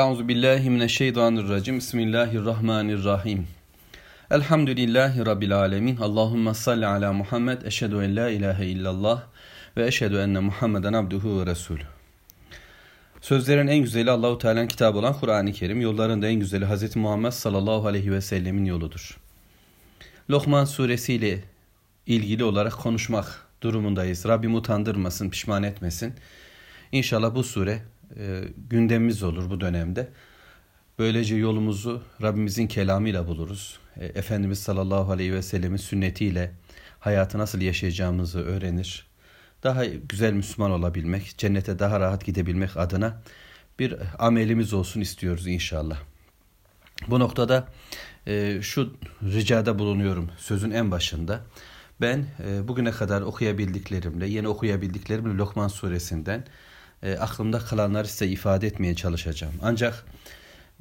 Euzu billahi mineşşeytanirracim. Bismillahirrahmanirrahim. Elhamdülillahi rabbil alamin. Allahumme salli ala Muhammed. Eşhedü en la ilahe illallah ve eşhedü enne Muhammeden abduhu ve resulü. Sözlerin en güzeli Allahu Teala'nın kitabı olan Kur'an-ı Kerim, yolların da en güzeli Hz. Muhammed sallallahu aleyhi ve sellemin yoludur. Lokman suresiyle ilgili olarak konuşmak durumundayız. Rabbim utandırmasın, pişman etmesin. İnşallah bu sure e, gündemimiz olur bu dönemde. Böylece yolumuzu Rabbimizin kelamıyla buluruz. E, Efendimiz sallallahu aleyhi ve sellemin sünnetiyle hayatı nasıl yaşayacağımızı öğrenir. Daha güzel Müslüman olabilmek, cennete daha rahat gidebilmek adına bir amelimiz olsun istiyoruz inşallah. Bu noktada e, şu ricada bulunuyorum sözün en başında. Ben e, bugüne kadar okuyabildiklerimle, yeni okuyabildiklerimle Lokman suresinden e, aklımda kalanları size ifade etmeye çalışacağım. Ancak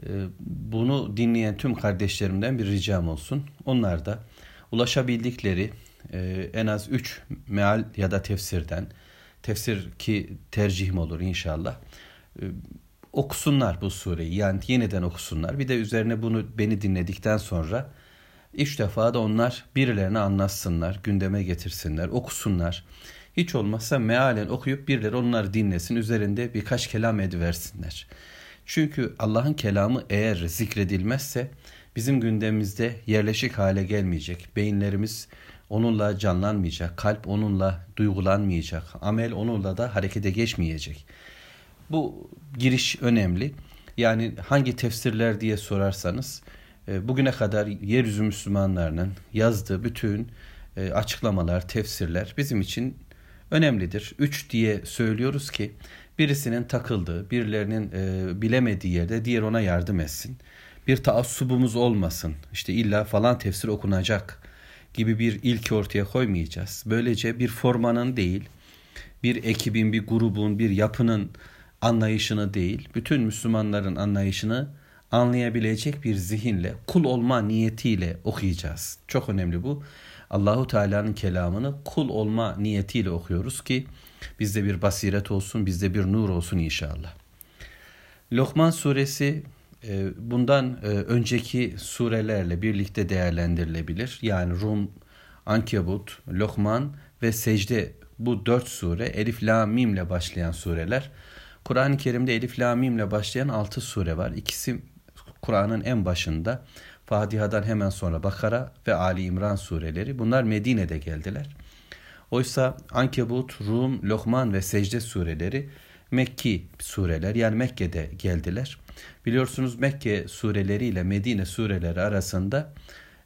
e, bunu dinleyen tüm kardeşlerimden bir ricam olsun. Onlar da ulaşabildikleri e, en az üç meal ya da tefsirden, tefsir ki tercihim olur inşallah, e, okusunlar bu sureyi. Yani yeniden okusunlar. Bir de üzerine bunu beni dinledikten sonra üç defa da onlar birilerine anlatsınlar, gündeme getirsinler, okusunlar. Hiç olmazsa mealen okuyup birileri onları dinlesin, üzerinde birkaç kelam ediversinler. Çünkü Allah'ın kelamı eğer zikredilmezse bizim gündemimizde yerleşik hale gelmeyecek. Beyinlerimiz onunla canlanmayacak, kalp onunla duygulanmayacak, amel onunla da harekete geçmeyecek. Bu giriş önemli. Yani hangi tefsirler diye sorarsanız e, bugüne kadar yeryüzü Müslümanlarının yazdığı bütün e, açıklamalar, tefsirler bizim için önemlidir. Üç diye söylüyoruz ki birisinin takıldığı, birilerinin e, bilemediği yerde diğer ona yardım etsin. Bir taassubumuz olmasın. İşte illa falan tefsir okunacak gibi bir ilki ortaya koymayacağız. Böylece bir formanın değil, bir ekibin, bir grubun, bir yapının anlayışını değil, bütün Müslümanların anlayışını anlayabilecek bir zihinle, kul olma niyetiyle okuyacağız. Çok önemli bu. Allahu Teala'nın kelamını kul olma niyetiyle okuyoruz ki bizde bir basiret olsun, bizde bir nur olsun inşallah. Lokman suresi e, bundan e, önceki surelerle birlikte değerlendirilebilir. Yani Rum, Ankebut, Lokman ve Secde bu dört sure Elif La Mim ile başlayan sureler. Kur'an-ı Kerim'de Elif La Mim ile başlayan altı sure var. İkisi Kur'an'ın en başında Fatiha'dan hemen sonra Bakara ve Ali İmran sureleri bunlar Medine'de geldiler. Oysa Ankebut, Rum, Lokman ve Secde sureleri Mekki sureler yani Mekke'de geldiler. Biliyorsunuz Mekke sureleri ile Medine sureleri arasında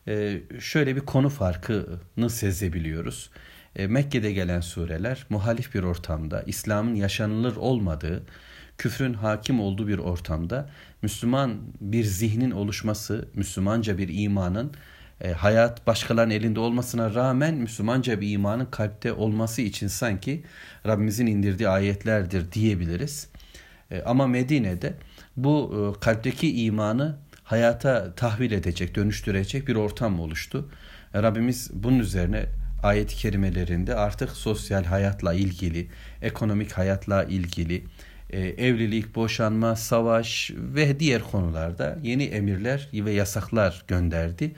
e, şöyle bir konu farkını sezebiliyoruz. E, Mekke'de gelen sureler muhalif bir ortamda, İslam'ın yaşanılır olmadığı, küfrün hakim olduğu bir ortamda Müslüman bir zihnin oluşması, Müslümanca bir imanın e, hayat başkalarının elinde olmasına rağmen Müslümanca bir imanın kalpte olması için sanki Rabbimizin indirdiği ayetlerdir diyebiliriz. E, ama Medine'de bu e, kalpteki imanı hayata tahvil edecek, dönüştürecek bir ortam oluştu. E, Rabbimiz bunun üzerine ayet-i kerimelerinde artık sosyal hayatla ilgili, ekonomik hayatla ilgili, evlilik, boşanma, savaş ve diğer konularda yeni emirler ve yasaklar gönderdi.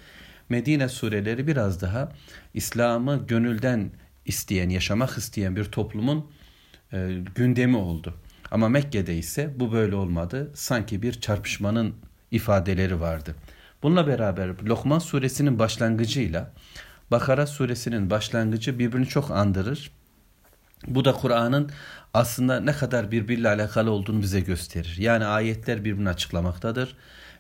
Medine sureleri biraz daha İslam'ı gönülden isteyen, yaşamak isteyen bir toplumun e, gündemi oldu. Ama Mekke'de ise bu böyle olmadı. Sanki bir çarpışmanın ifadeleri vardı. Bununla beraber Lokman suresinin başlangıcıyla Bakara suresinin başlangıcı birbirini çok andırır. Bu da Kur'an'ın aslında ne kadar birbiriyle alakalı olduğunu bize gösterir. Yani ayetler birbirini açıklamaktadır.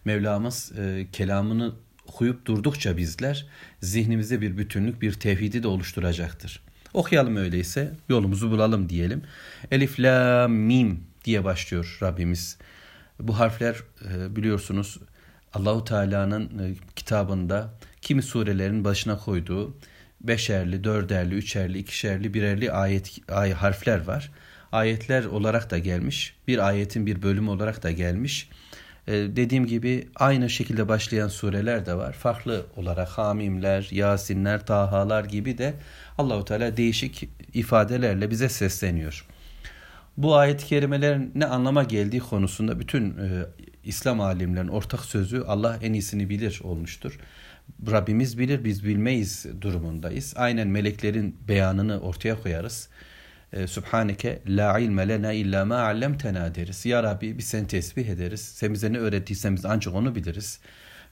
Mevlamız e, kelamını okuyup durdukça bizler zihnimizde bir bütünlük, bir tevhidi de oluşturacaktır. Okuyalım öyleyse yolumuzu bulalım diyelim. Elif, la, mim diye başlıyor Rabbimiz. Bu harfler e, biliyorsunuz Allahu Teala'nın e, kitabında kimi surelerin başına koyduğu beşerli, dörderli, üçerli, ikişerli, birerli ayet ay, harfler var. Ayetler olarak da gelmiş. Bir ayetin bir bölümü olarak da gelmiş. Ee, dediğim gibi aynı şekilde başlayan sureler de var. Farklı olarak Hamimler, Yasinler, Tahalar gibi de Allahu Teala değişik ifadelerle bize sesleniyor. Bu ayet-i kerimelerin ne anlama geldiği konusunda bütün e, İslam alimlerin ortak sözü Allah en iyisini bilir olmuştur. Rabbimiz bilir biz bilmeyiz durumundayız. Aynen meleklerin beyanını ortaya koyarız. E, Subhaneke la ilme lena illa ma allamtena deriz. Ya Rabbi biz seni tesbih ederiz. Sen bize ne öğrettiysen biz ancak onu biliriz.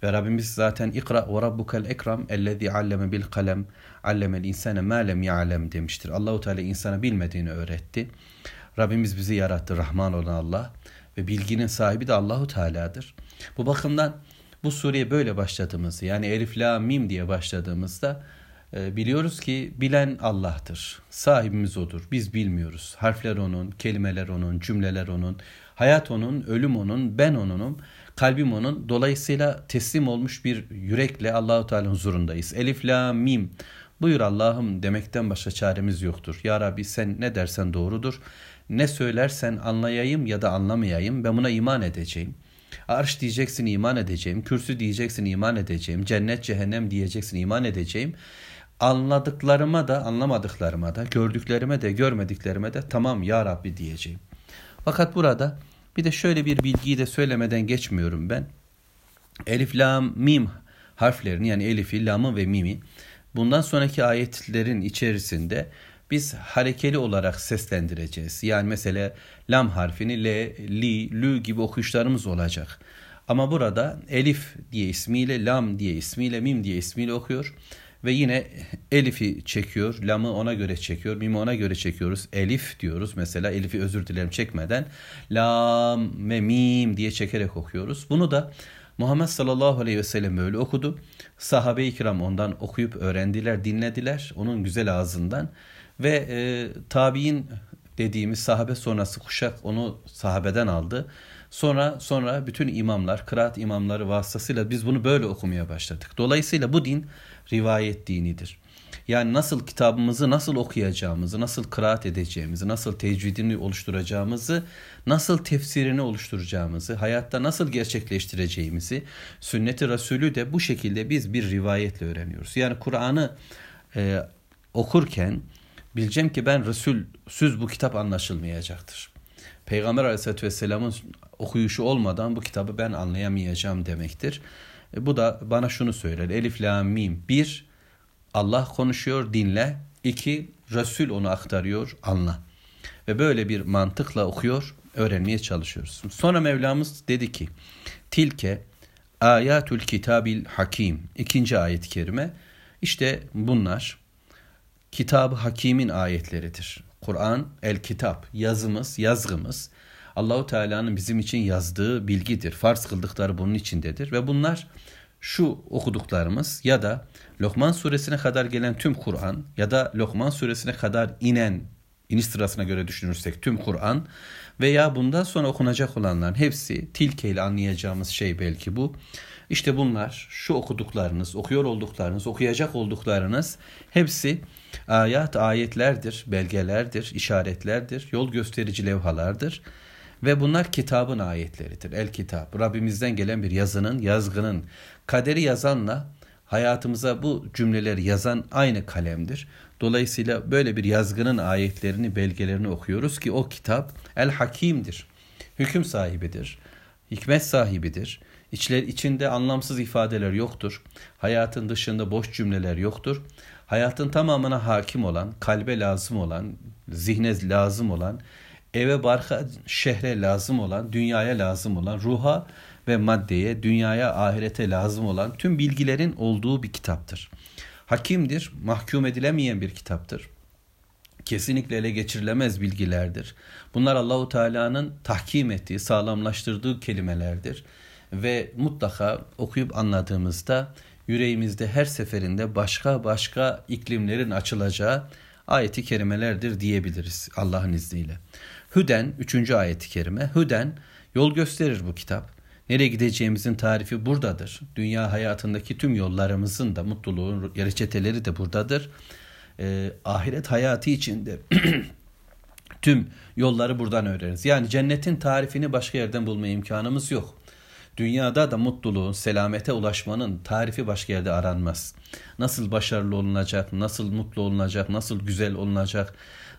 Ve Rabbimiz zaten ikra ve rabbukel ekram ellezî alleme bil kalem allemel insane ma lem ya'lem demiştir. Allahu Teala insana bilmediğini öğretti. Rabbimiz bizi yarattı Rahman olan Allah ve bilginin sahibi de Allahu Teala'dır. Bu bakımdan bu sureye böyle başladığımızda yani Elif La Mim diye başladığımızda e, biliyoruz ki bilen Allah'tır. Sahibimiz odur. Biz bilmiyoruz. Harfler onun, kelimeler onun, cümleler onun, hayat onun, ölüm onun, ben onunum, kalbim onun. Dolayısıyla teslim olmuş bir yürekle Allahu Teala huzurundayız. Elif La Mim. Buyur Allah'ım demekten başka çaremiz yoktur. Ya Rabbi sen ne dersen doğrudur. Ne söylersen anlayayım ya da anlamayayım ben buna iman edeceğim. Arş diyeceksin iman edeceğim. Kürsü diyeceksin iman edeceğim. Cennet cehennem diyeceksin iman edeceğim. Anladıklarıma da anlamadıklarıma da gördüklerime de görmediklerime de tamam ya Rabbi diyeceğim. Fakat burada bir de şöyle bir bilgiyi de söylemeden geçmiyorum ben. Elif, lam, mim harflerini yani elifi, lamı ve mimi bundan sonraki ayetlerin içerisinde biz harekeli olarak seslendireceğiz. Yani mesela lam harfini le, li, lü gibi okuyuşlarımız olacak. Ama burada elif diye ismiyle, lam diye ismiyle, mim diye ismiyle okuyor. Ve yine elifi çekiyor, lamı ona göre çekiyor, mimi ona göre çekiyoruz. Elif diyoruz mesela, elifi özür dilerim çekmeden. Lam ve mim diye çekerek okuyoruz. Bunu da Muhammed sallallahu aleyhi ve sellem öyle okudu. Sahabe-i kiram ondan okuyup öğrendiler, dinlediler onun güzel ağzından. Ve e, tabi'in dediğimiz sahabe sonrası kuşak onu sahabeden aldı. Sonra sonra bütün imamlar, kıraat imamları vasıtasıyla biz bunu böyle okumaya başladık. Dolayısıyla bu din rivayet dinidir. Yani nasıl kitabımızı nasıl okuyacağımızı, nasıl kıraat edeceğimizi, nasıl tecvidini oluşturacağımızı, nasıl tefsirini oluşturacağımızı, hayatta nasıl gerçekleştireceğimizi, sünnet-i Resulü de bu şekilde biz bir rivayetle öğreniyoruz. Yani Kur'an'ı e, okurken bileceğim ki ben Resulsüz bu kitap anlaşılmayacaktır. Peygamber Aleyhisselatü Vesselam'ın okuyuşu olmadan bu kitabı ben anlayamayacağım demektir. E, bu da bana şunu söyler. Elif, la, mim. Bir, Allah konuşuyor, dinle. İki, Resul onu aktarıyor, anla. Ve böyle bir mantıkla okuyor, öğrenmeye çalışıyoruz. Sonra Mevlamız dedi ki, Tilke ayatul kitabil hakim. İkinci ayet-i kerime. İşte bunlar kitabı hakimin ayetleridir. Kur'an el kitap yazımız, yazgımız Allahu Teala'nın bizim için yazdığı bilgidir. Farz kıldıkları bunun içindedir ve bunlar şu okuduklarımız ya da Lokman suresine kadar gelen tüm Kur'an ya da Lokman suresine kadar inen iniş sırasına göre düşünürsek tüm Kur'an veya bundan sonra okunacak olanların hepsi tilkeyle anlayacağımız şey belki bu. İşte bunlar şu okuduklarınız, okuyor olduklarınız, okuyacak olduklarınız hepsi ayat ayetlerdir, belgelerdir, işaretlerdir, yol gösterici levhalardır. Ve bunlar kitabın ayetleridir. El kitap. Rabbimizden gelen bir yazının, yazgının. Kaderi yazanla hayatımıza bu cümleleri yazan aynı kalemdir. Dolayısıyla böyle bir yazgının ayetlerini, belgelerini okuyoruz ki o kitap el hakimdir. Hüküm sahibidir. Hikmet sahibidir. İçler, içinde anlamsız ifadeler yoktur. Hayatın dışında boş cümleler yoktur. Hayatın tamamına hakim olan, kalbe lazım olan, zihne lazım olan, eve barka şehre lazım olan, dünyaya lazım olan, ruha ve maddeye, dünyaya, ahirete lazım olan tüm bilgilerin olduğu bir kitaptır. Hakimdir, mahkum edilemeyen bir kitaptır. Kesinlikle ele geçirilemez bilgilerdir. Bunlar Allahu Teala'nın tahkim ettiği, sağlamlaştırdığı kelimelerdir ve mutlaka okuyup anladığımızda yüreğimizde her seferinde başka başka iklimlerin açılacağı ayeti kerimelerdir diyebiliriz Allah'ın izniyle. Hüden 3. ayeti kerime. Hüden yol gösterir bu kitap. Nereye gideceğimizin tarifi buradadır. Dünya hayatındaki tüm yollarımızın da mutluluğun reçeteleri de buradadır. Ee, ahiret hayatı içinde tüm yolları buradan öğreniriz. Yani cennetin tarifini başka yerden bulma imkanımız yok. Dünyada da mutluluğun, selamete ulaşmanın tarifi başka yerde aranmaz. Nasıl başarılı olunacak, nasıl mutlu olunacak, nasıl güzel olunacak,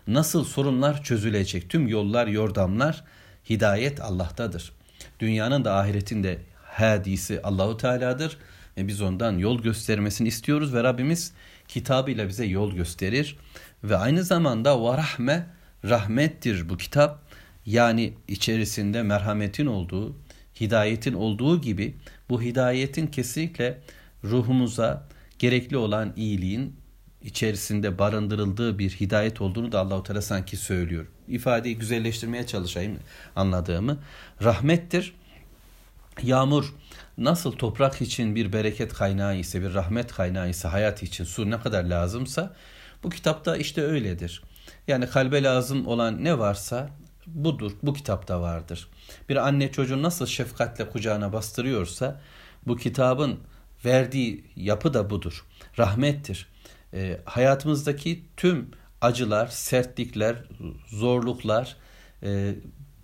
nasıl sorunlar çözülecek. Tüm yollar, yordamlar, hidayet Allah'tadır. Dünyanın da ahiretin de hadisi Allahu Teala'dır ve biz ondan yol göstermesini istiyoruz ve Rabbimiz kitabıyla bize yol gösterir ve aynı zamanda ve rahme rahmettir bu kitap. Yani içerisinde merhametin olduğu, hidayetin olduğu gibi bu hidayetin kesinlikle ruhumuza gerekli olan iyiliğin içerisinde barındırıldığı bir hidayet olduğunu da Allahu Teala sanki söylüyor. İfadeyi güzelleştirmeye çalışayım anladığımı. Rahmettir. Yağmur nasıl toprak için bir bereket kaynağı ise, bir rahmet kaynağı ise, hayat için su ne kadar lazımsa bu kitapta işte öyledir. Yani kalbe lazım olan ne varsa budur, bu kitapta vardır. Bir anne çocuğu nasıl şefkatle kucağına bastırıyorsa bu kitabın verdiği yapı da budur. Rahmettir. E, hayatımızdaki tüm acılar, sertlikler, zorluklar e,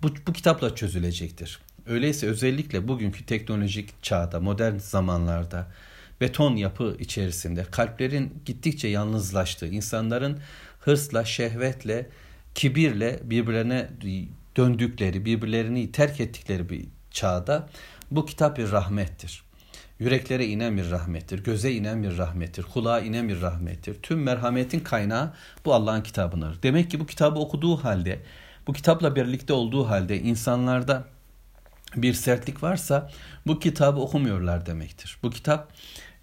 bu, bu kitapla çözülecektir. Öyleyse özellikle bugünkü teknolojik çağda, modern zamanlarda beton yapı içerisinde kalplerin gittikçe yalnızlaştığı, insanların hırsla, şehvetle, kibirle birbirlerine döndükleri, birbirlerini terk ettikleri bir çağda bu kitap bir rahmettir. Yüreklere inen bir rahmettir, göze inen bir rahmettir, kulağa inen bir rahmettir. Tüm merhametin kaynağı bu Allah'ın kitabıdır. Demek ki bu kitabı okuduğu halde, bu kitapla birlikte olduğu halde insanlarda bir sertlik varsa bu kitabı okumuyorlar demektir. Bu kitap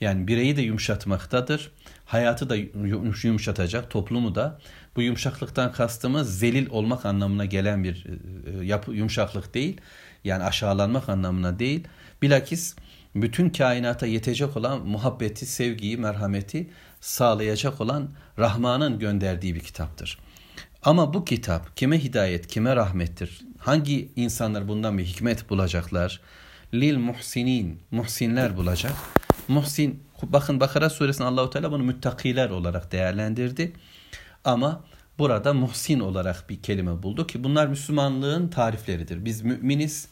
yani bireyi de yumuşatmaktadır. Hayatı da yumuşatacak, toplumu da. Bu yumuşaklıktan kastımız zelil olmak anlamına gelen bir e, yapı, yumuşaklık değil. Yani aşağılanmak anlamına değil. Bilakis bütün kainata yetecek olan muhabbeti, sevgiyi, merhameti sağlayacak olan Rahman'ın gönderdiği bir kitaptır. Ama bu kitap kime hidayet, kime rahmettir? Hangi insanlar bundan bir hikmet bulacaklar? Lil muhsinin, muhsinler bulacak. Muhsin, bakın Bakara suresinde Allahu Teala bunu müttakiler olarak değerlendirdi. Ama burada muhsin olarak bir kelime buldu ki bunlar Müslümanlığın tarifleridir. Biz müminiz,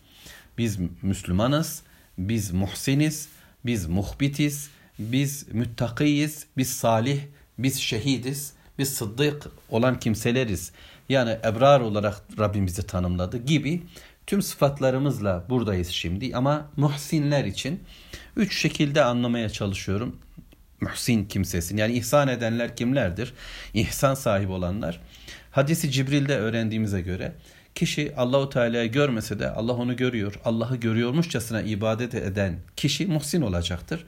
biz Müslümanız, biz muhsiniz, biz muhbitiz, biz müttakiyiz, biz salih, biz şehidiz, biz sıddık olan kimseleriz. Yani ebrar olarak Rabbim bizi tanımladı gibi tüm sıfatlarımızla buradayız şimdi. Ama muhsinler için üç şekilde anlamaya çalışıyorum. Muhsin kimsesin. Yani ihsan edenler kimlerdir? İhsan sahibi olanlar. Hadisi Cibril'de öğrendiğimize göre kişi Allahu Teala'yı görmese de Allah onu görüyor. Allah'ı görüyormuşçasına ibadet eden kişi muhsin olacaktır.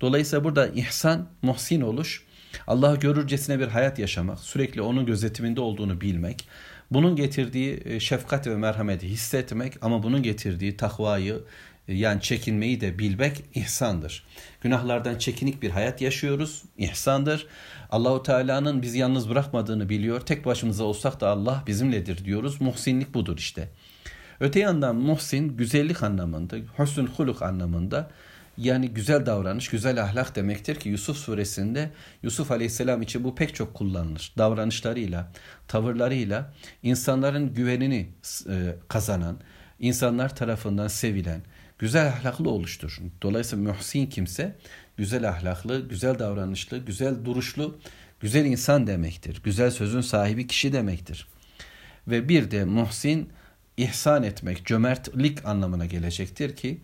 Dolayısıyla burada ihsan, muhsin oluş, Allah'ı görürcesine bir hayat yaşamak, sürekli onun gözetiminde olduğunu bilmek, bunun getirdiği e, şefkat ve merhameti hissetmek ama bunun getirdiği takvayı e, yani çekinmeyi de bilmek ihsandır. Günahlardan çekinik bir hayat yaşıyoruz, ihsandır. Allahu Teala'nın bizi yalnız bırakmadığını biliyor. Tek başımıza olsak da Allah bizimledir diyoruz. Muhsinlik budur işte. Öte yandan muhsin güzellik anlamında, husnul huluk anlamında yani güzel davranış, güzel ahlak demektir ki Yusuf suresinde Yusuf aleyhisselam için bu pek çok kullanılır. Davranışlarıyla, tavırlarıyla insanların güvenini e, kazanan, insanlar tarafından sevilen, güzel ahlaklı oluştur. Dolayısıyla muhsin kimse güzel ahlaklı, güzel davranışlı, güzel duruşlu, güzel insan demektir. Güzel sözün sahibi kişi demektir. Ve bir de muhsin ihsan etmek, cömertlik anlamına gelecektir ki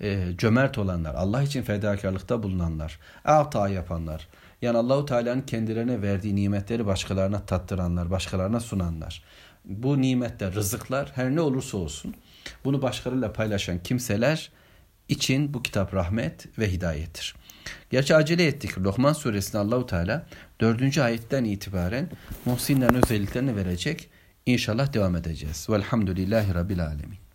e, cömert olanlar, Allah için fedakarlıkta bulunanlar, ata yapanlar, yani Allahu Teala'nın kendilerine verdiği nimetleri başkalarına tattıranlar, başkalarına sunanlar. Bu nimetler, rızıklar her ne olursa olsun bunu başkalarıyla paylaşan kimseler için bu kitap rahmet ve hidayettir. Gerçi acele ettik. Lokman suresinde Allahu Teala 4. ayetten itibaren muhsinlerin özelliklerini verecek. İnşallah devam edeceğiz. Velhamdülillahi Rabbil Alemin.